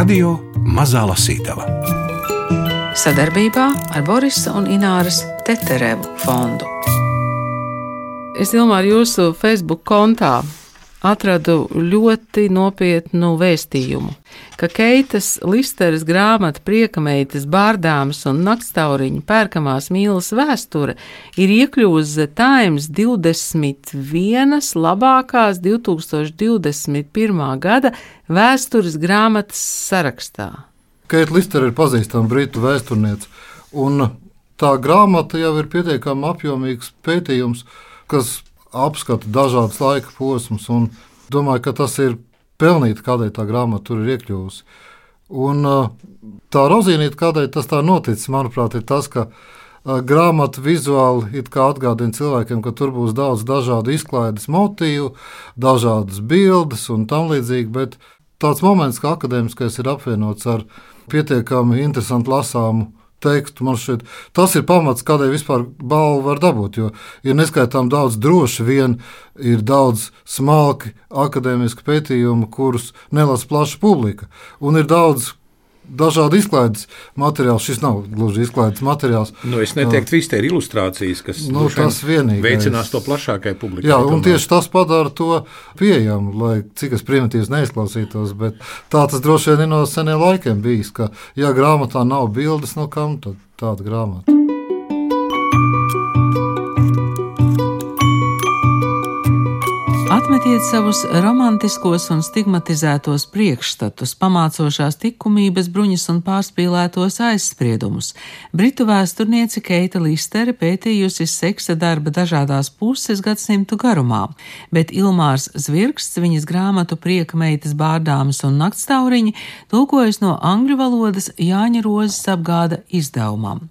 Radio Mazā Lasītava sadarbībā ar Borisa un Ināras Teterevu fondu. Es domāju, jūsu Facebook kontā atradu ļoti nopietnu vēstījumu, ka Keitas Listeres grāmata Priekameitas bārdāmas un naktstauriņa pērkamās mīlas vēsture ir iekļuvusi Times 21 labākās 2021. gada vēstures grāmatas sarakstā. Keita Listera ir pazīstama britu vēsturniece. Tā grāmata jau ir pietiekami apjomīgs pētījums, kas apskata dažādas laika posmus. Domāju, ka tas ir pelnīti, kādēļ tā grāmata tur ir iekļuvusi. Un, tā rozīnīte, kādēļ tas tā noticis, manuprāt, ir tas, ka grāmata vizuāli atgādina cilvēkiem, ka tur būs daudz dažādu izklaides motīvu, dažādas bildes un tam līdzīgi. Bet tāds moments, ka akadēmiskais ir apvienots ar pietiekami interesantu lasāmu tekstu. Man šķiet, tas ir pamats, kādēļ vispār balvu var dabūt. Jo ir neskaitām daudz droši vien, ir daudz smalki akadēmiski pētījumi, kurus nelasa plaša publika. Un ir daudz dažādi izklaides materiāli. Šis nav gluži izklaides materiāls. Nu, es neteiktu, ka viss ir ilustrācijas, kas nu, tas veicinās to plašākai publikai. Jā, un tieši tas padara to pieejamu, lai cik es primitīvs neizklausītos. Bet tā tas droši vien ir no seniem laikiem bijis, ka, ja grāmatā nav bildes, no kam tad tāda grāmata? Atmetiet savus romantiskos un stigmatizētos priekšstatus, pamācošās likumības, bruņas un pārspīlētos aizspriedumus. Britu vēsturniece Keita Listere pētījusi seksa darba dažādās puses gadsimtu garumā, bet Ilmārs Zvirksts viņas grāmatu Prieka meitas bārdāmas un naktstauriņi tulkojas no angļu valodas Jāņa Rozes apgāda izdevumam.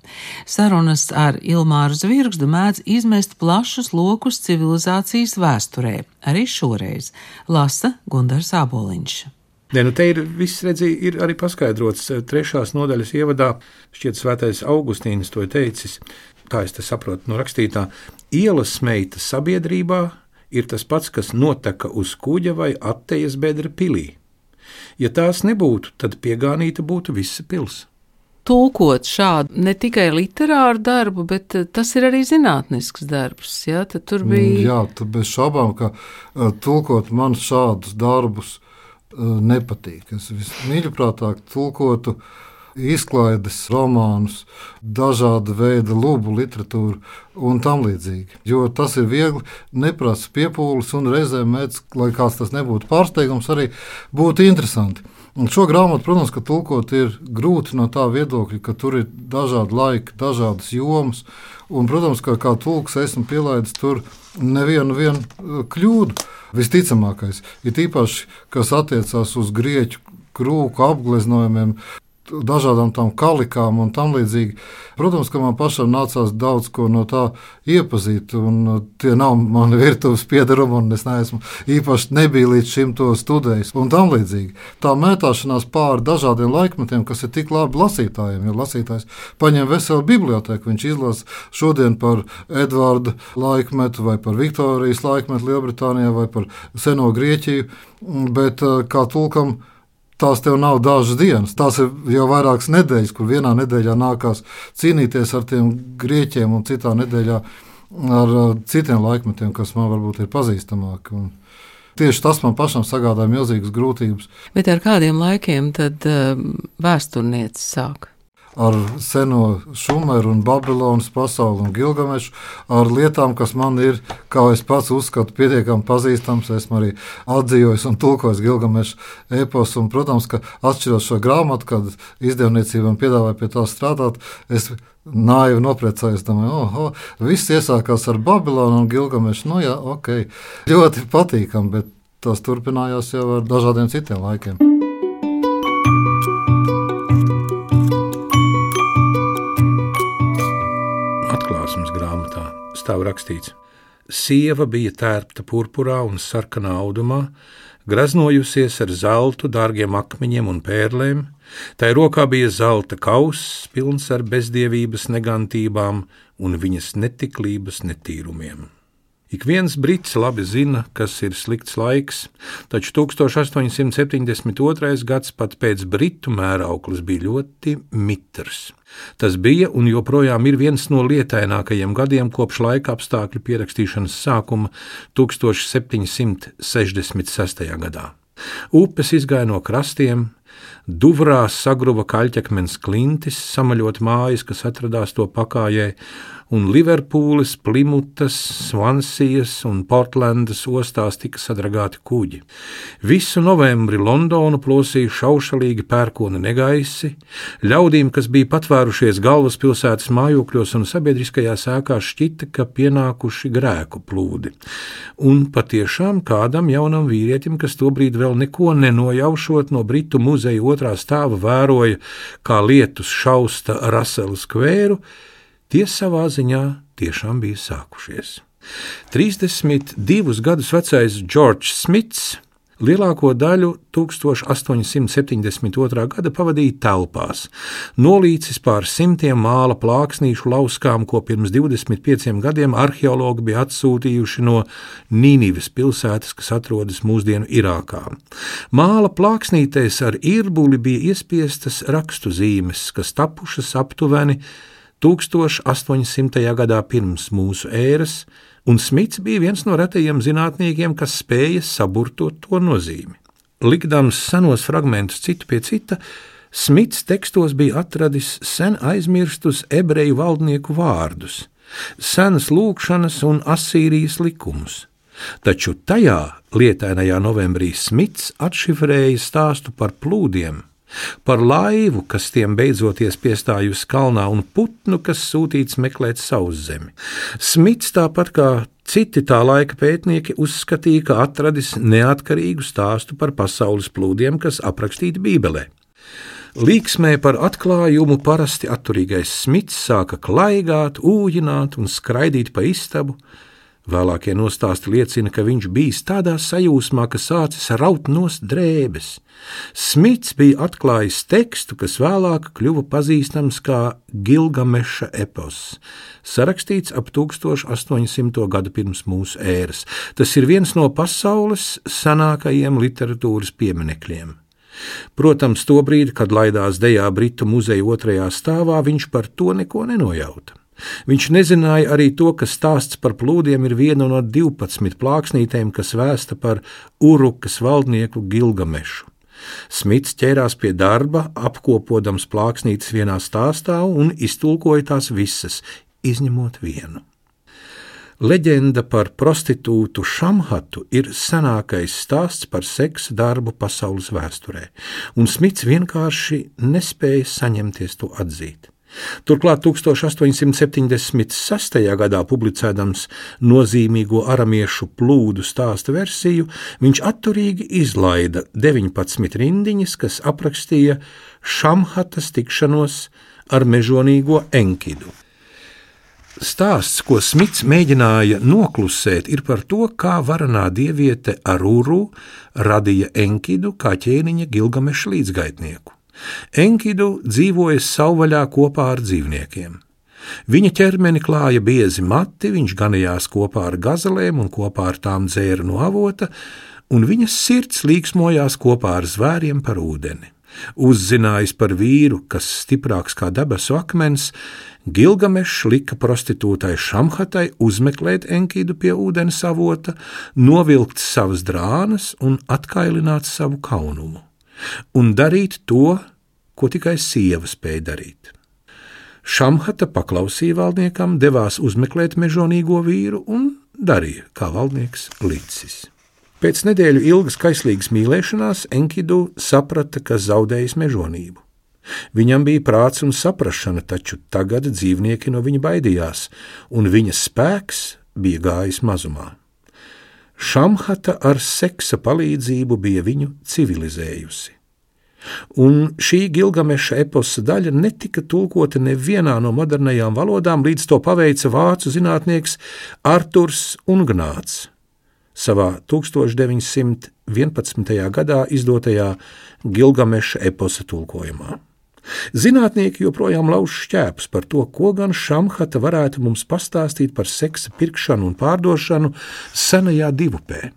Sarunas ar Ilmāru Zvirkstu mēdz izmest plašus lokus civilizācijas vēsturē. Arī šoreiz lasa Gunārs Aboliņš. Ne, nu te ir viss redzī, ir arī paskaidrots trešās nodaļas ievadā. Šķiet, svētais Augustīns to teicis, kā es saprotu no rakstītā, ielas meita sabiedrībā ir tas pats, kas noteka uz kuģa vai attejas bedra pilī. Ja tās nebūtu, tad piegānīta būtu visa pilsēta tulkot šādu ne tikai literāru darbu, bet eh, tas ir arī zinātnisks darbs. Ja? Tad tur mm, bija. Jā, tad bez šaubām, ka uh, tulkot man šādus darbus uh, nepatīk. Es vismīļākāk tulkotu izklaides romānus, dažāda veida lubu literatūru un tam līdzīgi. Jo tas ir viegli, neprasa piepūles un reizēm mēdz, lai kāds tas nebūtu pārsteigums, arī būtu interesanti. Un šo grāmatu, protams, ka tulkot ir grūti no tā viedokļa, ka tur ir dažādi laiki, dažādas jomas. Un, protams, ka kā tulks esmu pielaidis tur nevienu uh, kļūdu. Visticamākais ir īpaši, kas attiecās uz grieķu krūku apgleznojumiem, dažādām tām kalikām un tam līdzīgi. Protams, ka man pašam nācās daudz ko no tā iepazīt, un uh, tie nav mani virtuves piedarumi, un es neesmu īpaši nebiju līdz šim to studējis, un tam līdzīgi. Tā mētāšanās pāri dažādiem laikmetiem, kas ir tik labi lasītājiem, jo lasītājs paņem veselu biblioteku, viņš izlasa šodien par Edvarda laikmetu, vai par Viktorijas laikmetu Lielbritānijā, vai par seno Grieķiju, bet uh, kā tulkam tās tev nav dažas dienas. Tās ir jau vairākas nedēļas, kur vienā nedēļā nākās cīnīties ar tiem grieķiem, un citā nedēļā ar citiem laikmetiem, kas man varbūt ir pazīstamāki. Un tieši tas man pašam sagādāja milzīgas grūtības. Bet ar kādiem laikiem tad uh, vēsturniece sāk? Ar seno Šumeru un Babilonas pasauli un Gilgamešu, ar lietām, kas man ir, kā es pats uzskatu, pietiekami pazīstams. Esmu arī atzīvojis un tulkojis Gilgamešu eposu. Un, protams, ka atšķirot šo grāmatu, kad izdevniecībām piedāvāja pie tā strādāt, es naivi nopriecājos. Domāju, oh, viss iesākās ar Babilonu un Gilgamešu. Nu, jā, ok, ļoti patīkami, bet tas turpinājās jau ar dažādiem citiem laikiem. Stāv rakstīts: Sieva bija tērpta purpurā un sarkanā audumā, graznojusies ar zeltu, dārgiem akmeņiem un pērlēm, tai rokā bija zelta kauss, pilns ar bezdievības negantībām un viņas netiklības netīrumiem. Ik viens brits labi zina, kas ir slikts laiks, taču 1872. gads pat pēc britu mērauklis bija ļoti mitrs. Tas bija un joprojām ir viens no lietainākajiem gadiem kopš laika apstākļu pierakstīšanas sākuma 1766. gadā. Upes izgāja no krastiem, Duvrā sagruva kaļķakmens klintis, samaļot mājas, kas atradās to pakājē, un Liverpūles, Plimutas, Svansijas un Portlandas ostās tika sadragāti kuģi. Visu novembri Londonu plosīja šaušalīgi pērkona negaisi, ļaudīm, kas bija patvērušies galvaspilsētas mājokļos un sabiedriskajās ēkās, šķita, ka pienākuši grēku plūdi. Un patiešām kādam jaunam vīrietim, kas tobrīd vēl neko nenojaušot no Britu muzeja otrā stāva, vēroja, kā lietus šausta Raselu skvēru, Tie savā ziņā tiešām bija sākušies. 32 gadus vecais Džordžs Smits lielāko daļu 1872. gada pavadīja telpās, nolīcis pār simtiem māla plāksnīšu lauskām, ko pirms 25 gadiem arheologi bija atsūtījuši no Nīnivas pilsētas, kas atrodas mūsdienu Irākā. Māla plāksnītēs ar irbuli bija iespiestas rakstu zīmes, kas tapušas aptuveni 1800. gadā pirms mūsu ēras, un Smits bija viens no retajiem zinātniekiem, kas spēja saburtot to nozīmi. Likdams senos fragmentus citu pie cita, Smits tekstos bija atradis sen aizmirstus ebreju valdnieku vārdus, senas lūkšanas un asīrijas likumus. Taču tajā lietainajā novembrī Smits atšifrēja stāstu par plūdiem, par laivu, kas tiem beidzoties piestājusi kalnā, un putnu, kas sūtīts meklēt savu zemi. Smits, tāpat kā citi tā laika pētnieki, uzskatīja, ka atradis neatkarīgu stāstu par pasaules plūdiem, kas aprakstīti Bībelē. Līksmē par atklājumu parasti atturīgais Smits sāka klaigāt, ūjināt un skraidīt pa istabu, Vēlākie nostāsti liecina, ka viņš bijis tādā sajūsmā, ka sācis raut nost drēbes. Smits bija atklājis tekstu, kas vēlāk kļuva pazīstams kā Gilgameša epos, sarakstīts ap 1800. gadu pirms mūsu ēras. Tas ir viens no pasaules senākajiem literatūras pieminekļiem. Protams, tobrīd, kad laidās dejā Britu muzeja otrajā stāvā, viņš par to neko nenojauta. Viņš nezināja arī to, ka stāsts par plūdiem ir viena no 12 plāksnītēm, kas vēsta par Urukas valdnieku Gilgamešu. Smits ķērās pie darba, apkopodams plāksnītes vienā stāstā un iztulkoja tās visas, izņemot vienu. Leģenda par prostitūtu Šamhatu ir senākais stāsts par seksa darbu pasaules vēsturē, un Smits vienkārši nespēja saņemties to atzīt. Turklāt 1876. gadā publicēdams nozīmīgo aramiešu plūdu stāstu versiju, viņš atturīgi izlaida 19 rindiņas, kas aprakstīja Šamhatas tikšanos ar mežonīgo Enkidu. Stāsts, ko Smits mēģināja noklusēt, ir par to, kā varanā dieviete Arūru radīja Enkidu kā ķēniņa Gilgameša līdzgaitnieku. Enkidu dzīvoja savvaļā kopā ar dzīvniekiem. Viņa ķermeni klāja biezi mati, viņš ganījās kopā ar gazelēm un kopā ar tām dzēra no avota, un viņas sirds līksmojās kopā ar zvēriem par ūdeni. Uzzinājis par vīru, kas stiprāks kā debesu akmens, Gilgamešs lika prostitūtai Šamhatai uzmeklēt Enkidu pie ūdens avota, novilkt savas drānas un atkailināt savu kaunumu un darīt to, ko tikai sieva spēja darīt. Šamhata paklausīja valdniekam, devās uzmeklēt mežonīgo vīru un darīja, kā valdnieks licis. Pēc nedēļu ilgas kaislīgas mīlēšanās Enkidu saprata, ka zaudējis mežonību. Viņam bija prāts un saprāšana, taču tagad dzīvnieki no viņa baidījās, un viņa spēks bija gājis mazumā. Šamhata ar seksa palīdzību bija viņu civilizējusi. Un šī Gilgameša eposa daļa netika tulkota nevienā no modernajām valodām, līdz to paveica vācu zinātnieks Arturs Ungnāts savā 1911. gadā izdotajā Gilgameša eposa tulkojumā. Zinātnieki joprojām lauž šķēpus par to, ko gan Šamhata varētu mums pastāstīt par seksa pirkšanu un pārdošanu senajā divupē.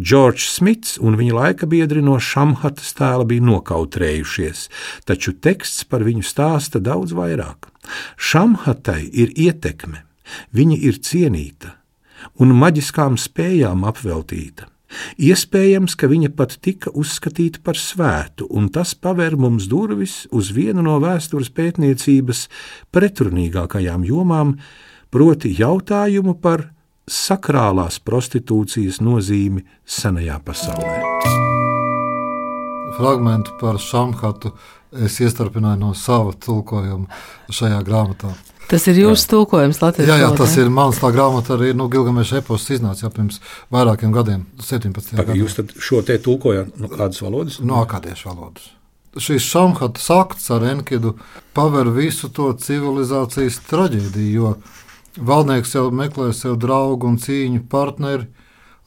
Džordžs Smits un viņa laika biedri no Šamhatas tēla bija nokautrējušies, taču teksts par viņu stāsta daudz vairāk. Šamhatai ir ietekme, viņa ir cienīta un maģiskām spējām apveltīta. Iespējams, ka viņa pat tika uzskatīta par svētu, un tas paver mums durvis uz vienu no vēstures pētniecības pretrunīgākajām jomām, proti jautājumu par sakrālās prostitūcijas nozīmi senajā pasaulē. Fragmentu par Šamhatu es iestarpināju no sava tulkojuma šajā grāmatā. Tas ir jūsu tulkojums Latvijas Jā, jā, tas ir mans tā grāmata, arī nu, Gilgameša epos iznāca jau pirms vairākiem gadiem, 17. gadsimtā. Jūs šo te tulkojat no kādas valodas? No akādiešu valodas. Šīs šamhatas akts ar Enkidu paver visu to civilizācijas traģēdiju, jo valdnieks jau meklē sev draugu un cīņu partneri,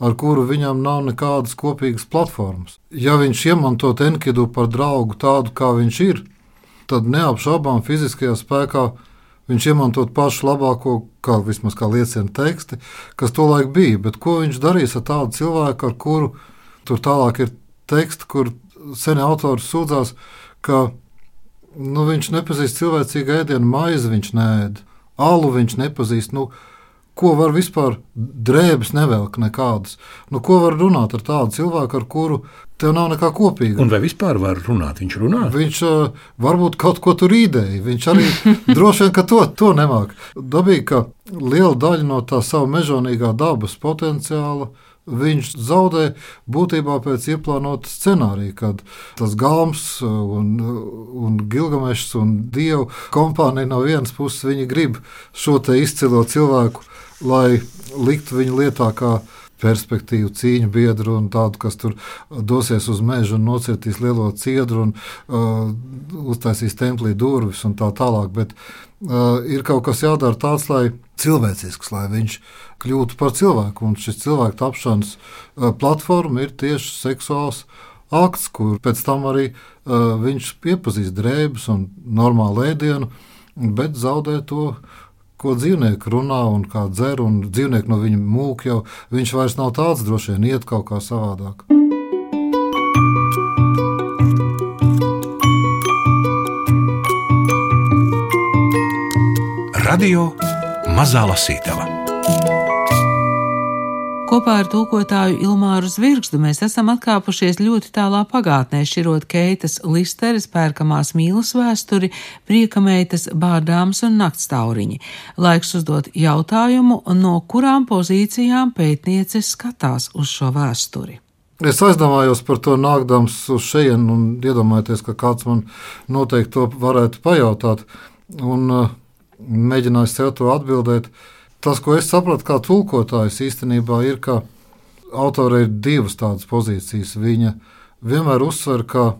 ar kuru viņam nav nekādas kopīgas platformas. Ja viņš iemantot Enkidu par draugu tādu, kā viņš ir, tad neapšaubām fiziskajā spēkā Viņš iemantot pašu labāko, kā vismaz kā liecina teksti, kas tolaik bija. Bet ko viņš darīs ar tādu cilvēku, ar kuru tur tālāk ir teksti, kur seni autori sūdzās, ka nu, viņš nepazīst cilvēcīgu ēdienu, maizi viņš nēd, alu viņš nepazīst. Nu, Ko var vispār drēbes nevelk nekādas? Nu, ko var runāt ar tādu cilvēku, ar kuru tev nav nekā kopīga? Un vai vispār var runāt? Viņš runā. Viņš uh, varbūt kaut ko tur īdēja. Viņš arī droši vien to, to nemāk. Dabīgi, ka liela daļa no tā sava mežonīgā dabas potenciāla viņš zaudē būtībā pēc ieplānota scenārija, kad tas Gāms un, un Gilgamešs un Dievu kompānija no vienas puses grib šo izcilo cilvēku lai liktu viņu lietā kā perspektīvu, cīņu biedru un tādu, kas tur dosies uz mežu un nocirtīs lielo ciedru un uh, uztaisīs templī durvis un tā tālāk. Bet uh, ir kaut kas jādara tāds, lai cilvēcisks, lai viņš kļūtu par cilvēku. Un šis cilvēku tapšanas uh, platforma ir tieši seksuāls akts, kur pēc tam arī uh, viņš iepazīst drēbes un normālu ēdienu, bet zaudē to ko dzīvnieki runā un kā dzer, un dzīvnieki no viņa mūk jau viņš vairs nav tāds, droši vien iet kaut kā savādāk. Radio Mazā Lasītava. Kopā ar tulkotāju Ilmāru Zvirgstu mēs esam atkāpušies ļoti tālā pagātnē, šķirot Keitas Listeres pērkamās mīlas vēsturi, priekameitas bārdāms un naktstauriņi. Laiks uzdot jautājumu, no kurām pozīcijām pētniece skatās uz šo vēsturi. Es aizdomājos par to nākdams uz šejienu un iedomājos, ka kāds man noteikti to varētu pajautāt un uh, mēģināju sev to atbildēt. Uh, Tas, ko es sapratu kā tulkotājs, īstenībā ir, ka autorei ir divas tādas pozīcijas. Viņa vienmēr uzsver, ka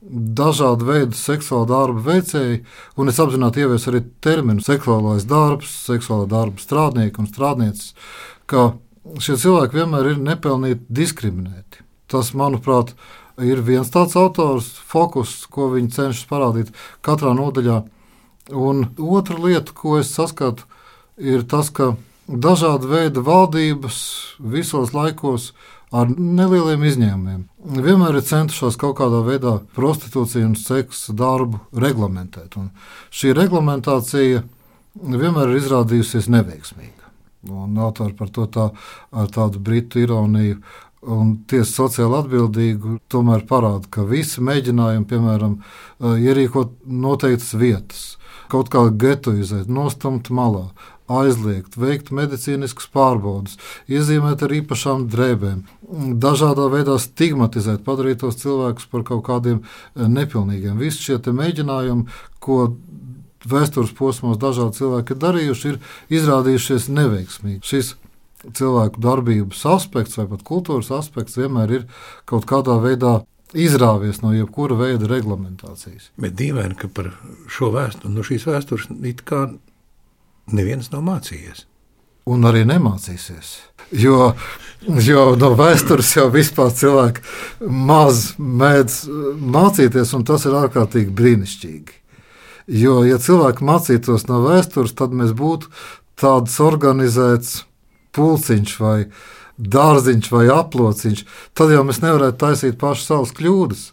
dažādu veidu seksuāla darba veicēji, un es apzināti ieviesu arī terminu seksuālais darbs, seksuālā darba strādnieki un strādnieces, ka šie cilvēki vienmēr ir nepelnīti diskriminēti. Tas, manuprāt, ir viens tāds autors, fokus, ko viņi cenšas parādīt katrā nodaļā. Un otra lieta, ko es saskatu, ir tas, ka dažāda veida valdības visos laikos ar nelieliem izņēmumiem. Vienmēr ir centušās kaut kādā veidā prostitūciju un seksu darbu reglamentēt. Un šī reglamentācija vienmēr ir izrādījusies neveiksmīga. Un autori par to tā, ar tādu britu ironiju un tiesa sociāli atbildīgu tomēr parāda, ka visi mēģinājumi, piemēram, ierīkot noteiktas vietas, kaut kā getoizēt, nostumt malā, aizliegt, veikt medicīniskas pārbaudes, iezīmēt ar īpašām drēbēm, dažādā veidā stigmatizēt, padarīt tos cilvēkus par kaut kādiem eh, nepilnīgiem. Visi šie mēģinājumi, ko vēstures posmos dažādi cilvēki ir darījuši, ir izrādījušies neveiksmīgi. Šis cilvēku darbības aspekts vai pat kultūras aspekts vienmēr ir kaut kādā veidā izrāvies no jebkura veida reglamentācijas. Bet dīvaini, ka par šo vēsturi, no šīs vēstures it kā neviens nav mācījies. un arī nemācīsies. Jo, jo no vēstures jau vispār cilvēki maz mēdz mācīties, un tas ir ārkārtīgi brīnišķīgi. Jo, ja cilvēki mācītos no vēstures, tad mēs būtu tāds organizēts pulciņš vai dārziņš vai aplociņš. Tad jau mēs nevarētu taisīt pašu savas kļūdas,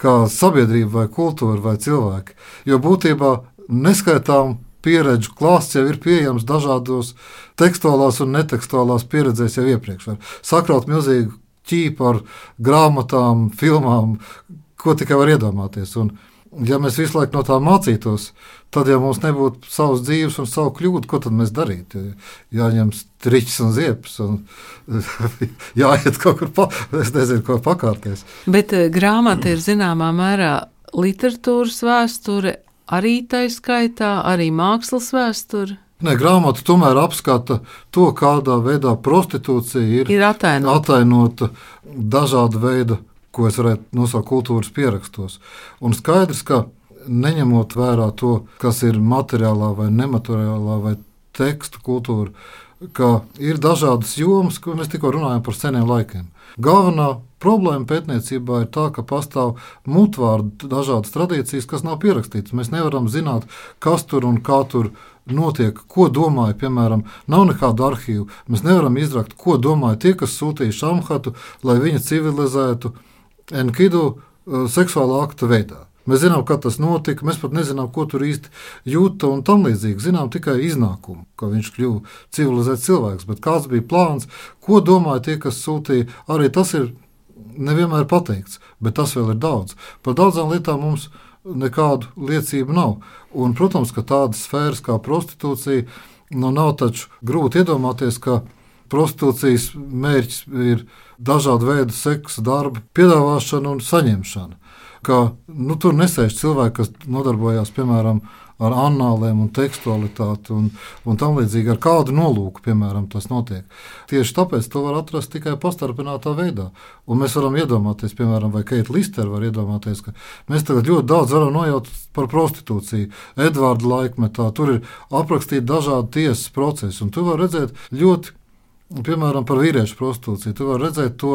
kā sabiedrība vai kultūra vai cilvēki. Jo būtībā neskaitām pieredžu klāsts jau ir pieejams dažādos tekstuālās un netekstuālās pieredzēs jau iepriekš. Var sakraut milzīgu ķīpu ar grāmatām, filmām, ko tikai var iedomāties. Un, ja mēs visu laiku no tā mācītos, tad jau mums nebūtu savas dzīves un savu kļūdu, ko tad mēs darītu? Jāņem striķis un ziepes un jāiet kaut kur, pa, es nezinu, ko pakārties. Bet eh, grāmata ir zināmā mērā literatūras vēsture, arī tā skaitā, arī mākslas vēsture. Nē, grāmata tomēr apskata to, kādā veidā prostitūcija ir, Ir atainota. atainota dažāda veida, ko es varētu nosaukt kultūras pierakstos. Un skaidrs, ka neņemot vērā to, kas ir materiālā vai nemateriālā vai tekstu kultūra, ka ir dažādas jomas, ko mēs tikko runājam par seniem laikiem. Galvenā problēma pētniecībā ir tā, ka pastāv mutvārdu dažādas tradīcijas, kas nav pierakstītas. Mēs nevaram zināt, kas tur un kā tur notiek, ko domāja, piemēram, nav nekādu arhīvu. Mēs nevaram izrakt, ko domāja tie, kas sūtīja šamhatu, lai viņi civilizētu Enkidu uh, seksuālā akta veidā. Mēs zinām, kā tas notika, mēs pat nezinām, ko tur īsti jūta un tam līdzīgi. Zinām tikai iznākumu, ka viņš kļuva civilizēts cilvēks. Bet kāds bija plāns, ko domāja tie, kas sūtīja, arī tas ir nevienmēr pateikts, bet tas vēl ir daudz. Par daudzām lietām mums nekādu liecību nav. Un, protams, ka tādas sfēras kā prostitūcija, nu, nav taču grūti iedomāties, ka prostitūcijas mērķis ir dažādu veidu seksa, darba piedāvāšana un saņemšana. Ka, nu, tur nesēž cilvēki, kas nodarbojas piemēram ar anāliem un tekstualitāti un, un tam līdzīgi, ar kādu nolūku, piemēram, tas notiek. Tieši tāpēc to var atrast tikai pastarpinātā veidā. Un mēs varam iedomāties, piemēram, vai Keita Listera var iedomāties, ka mēs tagad ļoti daudz varam nojaut par prostitūciju. Edvarda laikmetā tur ir aprakstīti dažādi tiesas procesi, un tu vari redzēt ļoti, piemēram, par vīriešu prostitūciju. Tu vari redzēt to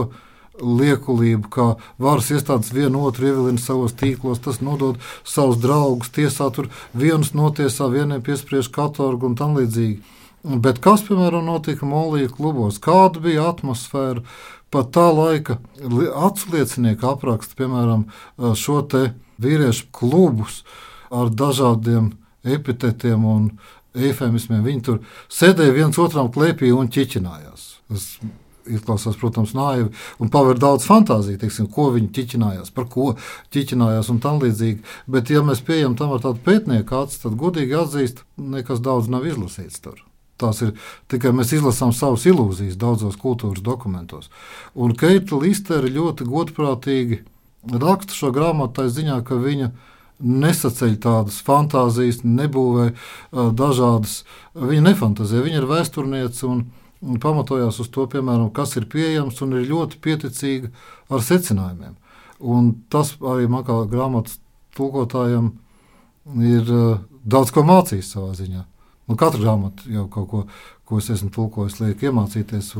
liekulību, kā varas iestādes vienu otru ievilina savos tīklos, tas nodod savus draugus, tiesā tur vienus notiesā, vieniem piespriež katorgu un tam līdzīgi. Bet kas, piemēram, notika Molija klubos? Kāda bija atmosfēra? Pat tā laika atsliecinieki apraksta, piemēram, šo te vīriešu klubus ar dažādiem epitetiem un eifemismiem. Viņi tur sēdēja viens otram klēpī un ķiķinājās. Tas izklausās, protams, naivi un paver daudz fantāziju, teiksim, ko viņi ķiķinājās, par ko ķiķinājās un tam līdzīgi. Bet, ja mēs pieejam tam ar tādu pētnieku acis, tad godīgi atzīst, nekas daudz nav izlasīts tur. Tās ir tikai mēs izlasām savas ilūzijas daudzos kultūras dokumentos. Un Keita Listera ļoti godprātīgi raksta šo grāmatu tā ziņā, ka viņa nesaceļ tādas fantāzijas, nebūvē uh, dažādas. Viņa nefantazē, viņa ir vēsturniece un viņa pamatojās uz to, piemēram, kas ir pieejams un ir ļoti pieticīga ar secinājumiem. Un tas arī man kā grāmatas tulkotājam ir uh, daudz ko mācījis savā ziņā. Nu, katra grāmata jau kaut ko, ko es esmu tulkojis, liek iemācīties.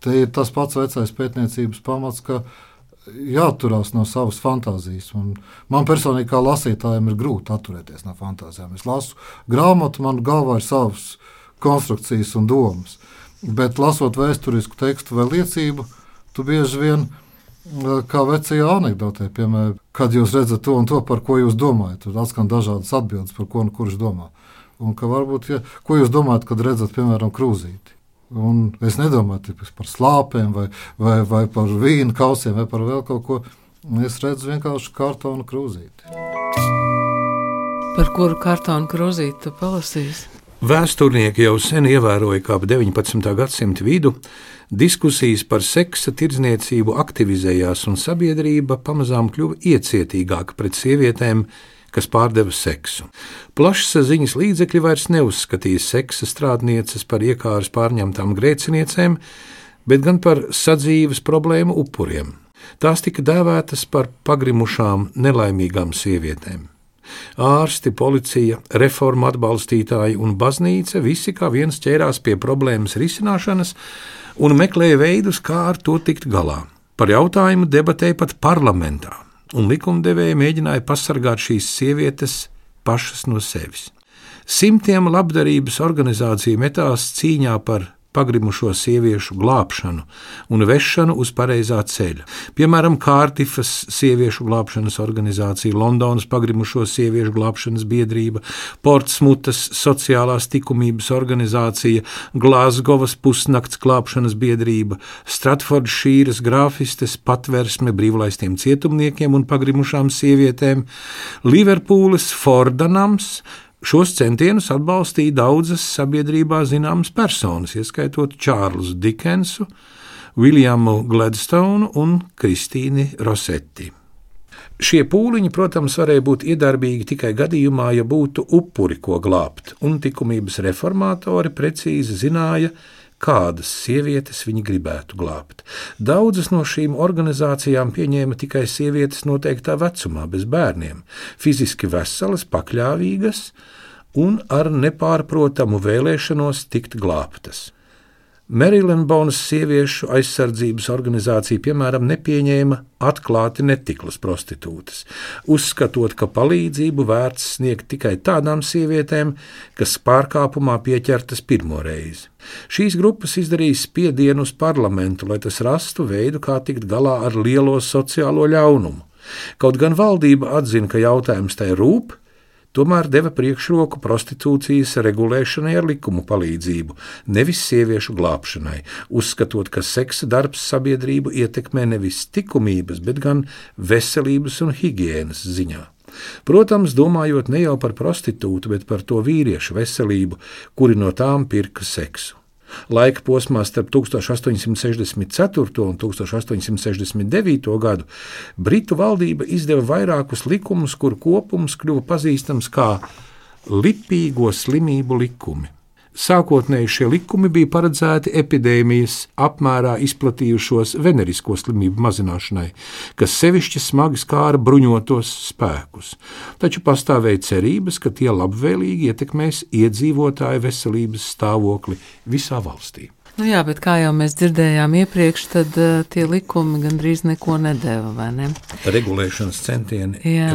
Te ir tas pats vecais pētniecības pamats, ka jāatturās no savas fantāzijas. Un man personīgi, kā lasītājiem, ir grūti atturēties no fantāzijām. Es lasu grāmatu, man galvā ir savas konstrukcijas un domas. Bet lasot vēsturisku tekstu vai liecību, tu bieži vien kā vecajā anekdotē, piemēram, kad jūs redzat to un to, par ko jūs domājat. Tur atskan dažādas atbildes, par ko nu kurš domā. Un ka varbūt, ja, ko jūs domājat, kad redzat, piemēram, krūzīti? Un es nedomāju par slāpēm, vai, vai, vai par vīnu kausiem, vai par vēl kaut ko. Es redzu vienkārši kartonu krūzīti. Par kuru kartonu krūzīti tu palasīsi? Vēsturnieki jau sen ievēroja, kā ap 19. gadsimta vidu diskusijas par seksa tirdzniecību aktivizējās un sabiedrība pamazām kļuva iecietīgāka pret sievietēm, kas pārdeva seksu. Plašsaziņas līdzekļi vairs neuzskatīja seksa strādnieces par iekāras pārņemtām grēciniecēm, bet gan par sadzīves problēmu upuriem. Tās tika dēvētas par pagrimušām, nelaimīgām sievietēm. Ārsti, policija, reformu atbalstītāji un baznīca visi kā viens ķērās pie problēmas risināšanas un meklēja veidus, kā ar to tikt galā. Par jautājumu debatēja pat parlamentā, un likumdevēji mēģināja pasargāt šīs sievietes pašas no sevis. Simtiem labdarības organizāciju metās cīņā par pagrimušo sieviešu glābšanu un vešanu uz pareizā ceļa. Piemēram, Kārtifas sieviešu glābšanas organizācija, Londonas pagrimušo sieviešu glābšanas biedrība, Portsmutas sociālās likumības organizācija, Glāzgovas pusnakts glābšanas biedrība, Stratfordšīras grāfistes patversme brīvlaistiem cietumniekiem un pagrimušām sievietēm, Liverpūles Fordanams, Šos centienus atbalstīja daudzas sabiedrībā zināmas personas, ieskaitot Čārlzu Dikensu, Viljamu Gladstonu un Kristīni Rosetti. Šie pūliņi, protams, varēja būt iedarbīgi tikai gadījumā, ja būtu upuri, ko glābt, un likumības reformatori precīzi zināja, kādas sievietes viņi gribētu glābt. Daudzas no šīm organizācijām pieņēma tikai sievietes noteiktā vecumā, bez bērniem, fiziski veselas, pakļāvīgas un ar nepārprotamu vēlēšanos tikt glābtas. Merilenbonas sieviešu aizsardzības organizācija, piemēram, nepieņēma atklāti netiklas prostitūtas, uzskatot, ka palīdzību vērts sniegt tikai tādām sievietēm, kas pārkāpumā pieķertas pirmo reizi. Šīs grupas izdarīja spiedienu uz parlamentu, lai tas rastu veidu, kā tikt galā ar lielo sociālo ļaunumu. Kaut gan valdība atzina, ka jautājums tai rūp, tomēr deva priekšroku prostitūcijas regulēšanai ar likumu palīdzību, nevis sieviešu glābšanai, uzskatot, ka seksa darbs sabiedrību ietekmē nevis likumības, bet gan veselības un higiēnas ziņā. Protams, domājot ne jau par prostitūtu, bet par to vīriešu veselību, kuri no tām pirka seksu. Laika posmā starp 1864. un 1869. gadu Britu valdība izdeva vairākus likumus, kuru kopums kļuva pazīstams kā lipīgo slimību likumi. Sākotnēji šie likumi bija paredzēti epidēmijas apmērā izplatījušos venerisko slimību mazināšanai, kas sevišķi smagi skāra bruņotos spēkus, taču pastāvēja cerības, ka tie labvēlīgi ietekmēs iedzīvotāju veselības stāvokli visā valstī. Nu jā, bet kā jau mēs dzirdējām iepriekš, tad uh, tie likumi gandrīz neko nedēva, vai ne? Regulēšanas centieni Jā,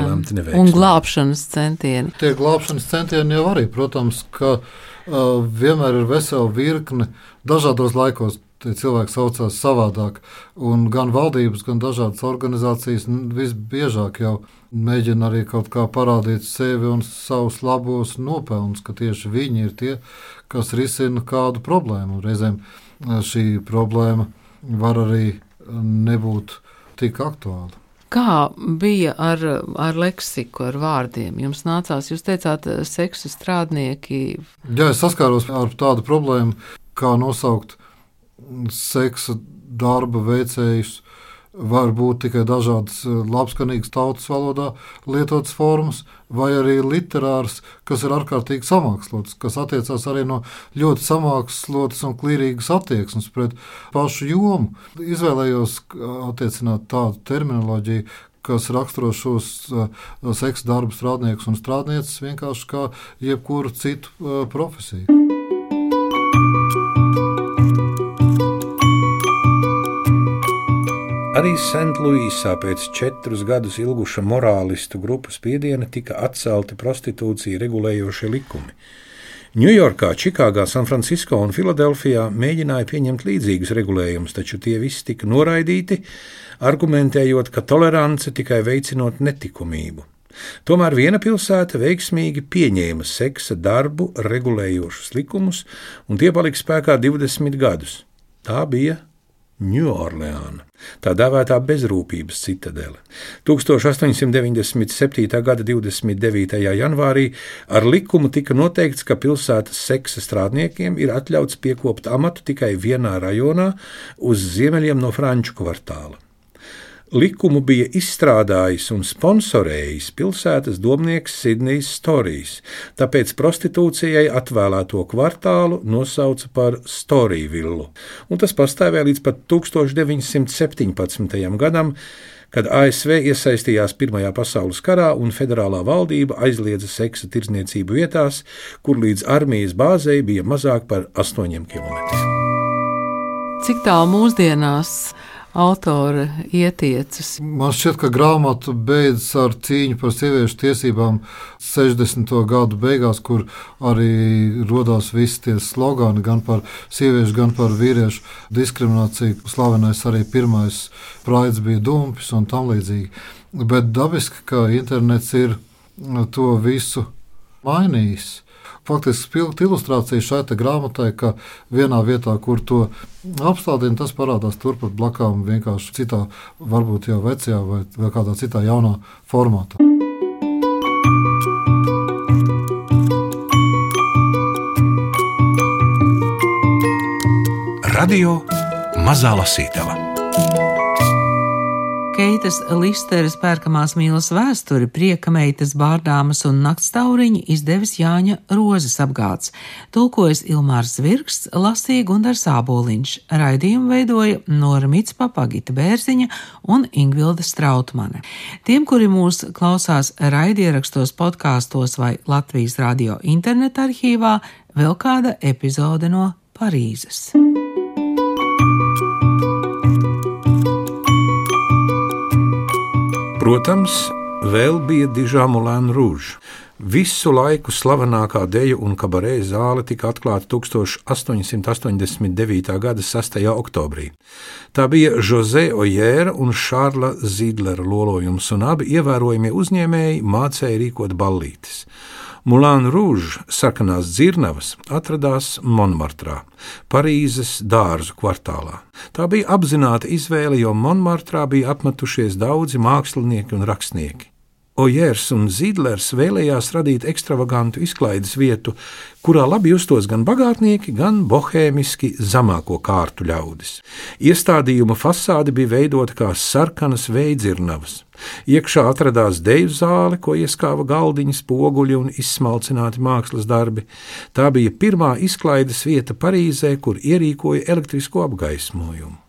un glābšanas centieni. Tie glābšanas centieni jau arī, protams, ka uh, vienmēr ir vesela virkne dažādos laikos. Tie cilvēki saucās savādāk, un gan valdības, gan dažādas organizācijas visbiežāk jau mēģina arī kaut kā parādīt sevi un savus labos nopelnus, ka tieši viņi ir tie, kas risina kādu problēmu. Reizēm uh, šī problēma var arī nebūt tik aktuāla. Kā bija ar, ar leksiku, ar vārdiem? Jums nācās, jūs teicāt, eh, seksu strādnieki. Jā, es saskāros ar tādu problēmu, kā nosaukt seksa darba veicējus. Var būt tikai dažādas eh, labskanīgas tautas valodā lietotas formas, vai arī literārs, kas ir ārkārtīgi samākslots, kas attiecās arī no ļoti samākslotas un klīrīgas attieksmes pret pašu jomu. Izvēlējos eh, attiecināt tādu terminoloģiju, kas raksturo šos uh, seksa darbu strādniekus un strādnieces vienkārši kā jebkuru citu uh, profesiju. Arī Sentlūisā pēc četrus gadus ilguša morālistu grupu spiediena tika atcelti prostitūciju regulējošie likumi. Ņujorkā, Čikāgā, Sanfrancisko un Filadelfijā mēģināja pieņemt līdzīgus regulējumus, taču tie visi tika noraidīti, argumentējot, ka tolerance tikai veicinot netikumību. Tomēr viena pilsēta veiksmīgi pieņēma seksa darbu regulējošus likumus, un tie palika spēkā 20 gadus. Tā bija Ņūorleāna, tā dēvētā bezrūpības citadele. 1897. gada 29. janvārī ar likumu tika noteikts, ka pilsētas seksa strādniekiem ir atļauts piekopt amatu tikai vienā rajonā uz ziemeļiem no Franču kvartāla. Likumu bija izstrādājis un sponsorējis pilsētas domnieks Sidnijs Storijs, tāpēc prostitūcijai atvēlēto kvartālu nosauca par Storyvillu, un tas pastāvēja līdz pat 1917. gadam, kad ASV iesaistījās Pirmajā pasaules karā un federālā valdība aizliedza seksa tirdzniecību vietās, kur līdz armijas bāzei bija mazāk par 8 km. Cik tālu mūsdienās autora ietiecas. Man šķiet, ka grāmata beidzas ar cīņu par sieviešu tiesībām 60. gadu beigās, kur arī radās visi tie slogani gan par sieviešu, gan par vīriešu diskrimināciju. Slavenais arī pirmais praids bija dumpis un tam līdzīgi. Bet dabiski, ka internets ir to visu mainījis faktiski spilgta ilustrācija šai grāmatai, ka vienā vietā, kur to apstādina, tas parādās turpat blakām vienkārši citā, varbūt jau vecajā vai, vai kādā citā jaunā formātā. Radio Mazā Lasītava. Keitas Listeres pērkamās mīlas vēsturi, prieka meitas bārdāmas un naktstauriņi izdevis Jāņa Rozes apgāds. Tulkojas Ilmārs Zvirksts, lasīja Gundars Āboliņš, raidījumu veidoja Nora Mitspapa, Pagita Bērziņa un Ingvilda Strautmane. Tiem, kuri mūs klausās raidierakstos, podkāstos vai Latvijas radio interneta arhīvā, vēl kāda epizode no Parīzes. Protams, vēl bija Dižāmulēna Rūža. Visu laiku slavenākā deju un kabarē zāle tika atklāta 1889. gada 6. oktobrī. Tā bija Jose Ojēra un Šārla Zīdlera lolojums, un abi ievērojamie uzņēmēji mācēja rīkot ballītes. Mulāna Rūža sarkanās dzirnavas atradās Monmartrā, Parīzes dārzu kvartālā. Tā bija apzināta izvēle, jo Monmartrā bija apmetušies daudzi mākslinieki un rakstnieki. Ojērs un Zīdlers vēlējās radīt ekstravagantu izklaides vietu, kurā labi justos gan bagātnieki, gan bohēmiski zemāko kārtu ļaudis. Iestādījuma fasāde bija veidota kā sarkanas veidzirnavas. Iekšā atradās deju zāle, ko ieskāva galdiņi, spoguļi un izsmalcināti mākslas darbi. Tā bija pirmā izklaides vieta Parīzē, kur ierīkoja elektrisko apgaismojumu.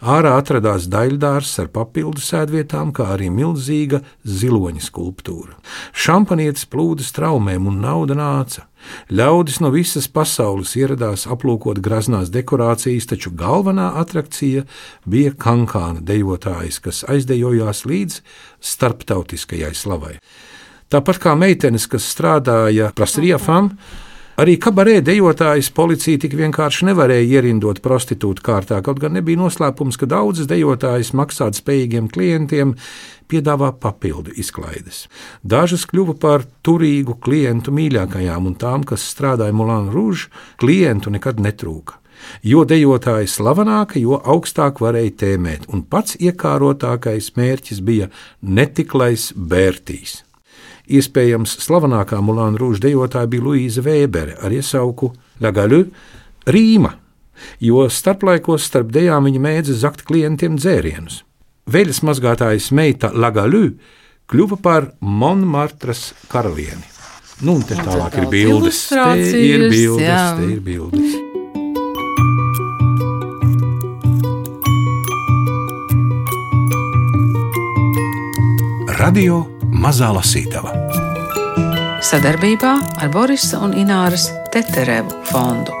Ārā atradās daļdārs ar papildu sēdvietām, kā arī milzīga ziloņa skulptūra. Šampanietis plūda straumēm un nauda nāca. Ļaudis no visas pasaules ieradās aplūkot graznās dekorācijas, taču galvenā atrakcija bija kankāna dejotājs, kas aizdejojās līdz starptautiskajai slavai. Tāpat kā meitenes, kas strādāja Prasriefam, Arī kabarē dejotājs policija tik vienkārši nevarēja ierindot prostitūtu kārtā, kaut gan nebija noslēpums, ka daudzas dejotājas maksāt spējīgiem klientiem piedāvā papildu izklaides. Dažas kļuva par turīgu klientu mīļākajām, un tām, kas strādāja Mulāna Rūžā, klientu nekad netrūka. Jo dejotāja slavenāka, jo augstāk varēja tēmēt, un pats iekārotākais mērķis bija netiklais Bērtīs. Iespējams, slavenākā Mulāna Rūža dejotāja bija Luīza Vēbere ar iesauku Lagaļu Rīma, jo starplaikos starp dejām viņa mēdza zakt klientiem dzērienus. Veļas mazgātājas meita Lagaļu kļuva par Monmartras karalieni. Nu, un te tālāk ir bildes. Te ir bildes, jā. te ir bildes. Radio Mazā Lasītava. Sadarbībā ar Borisa un Ināras Teterevu fondu.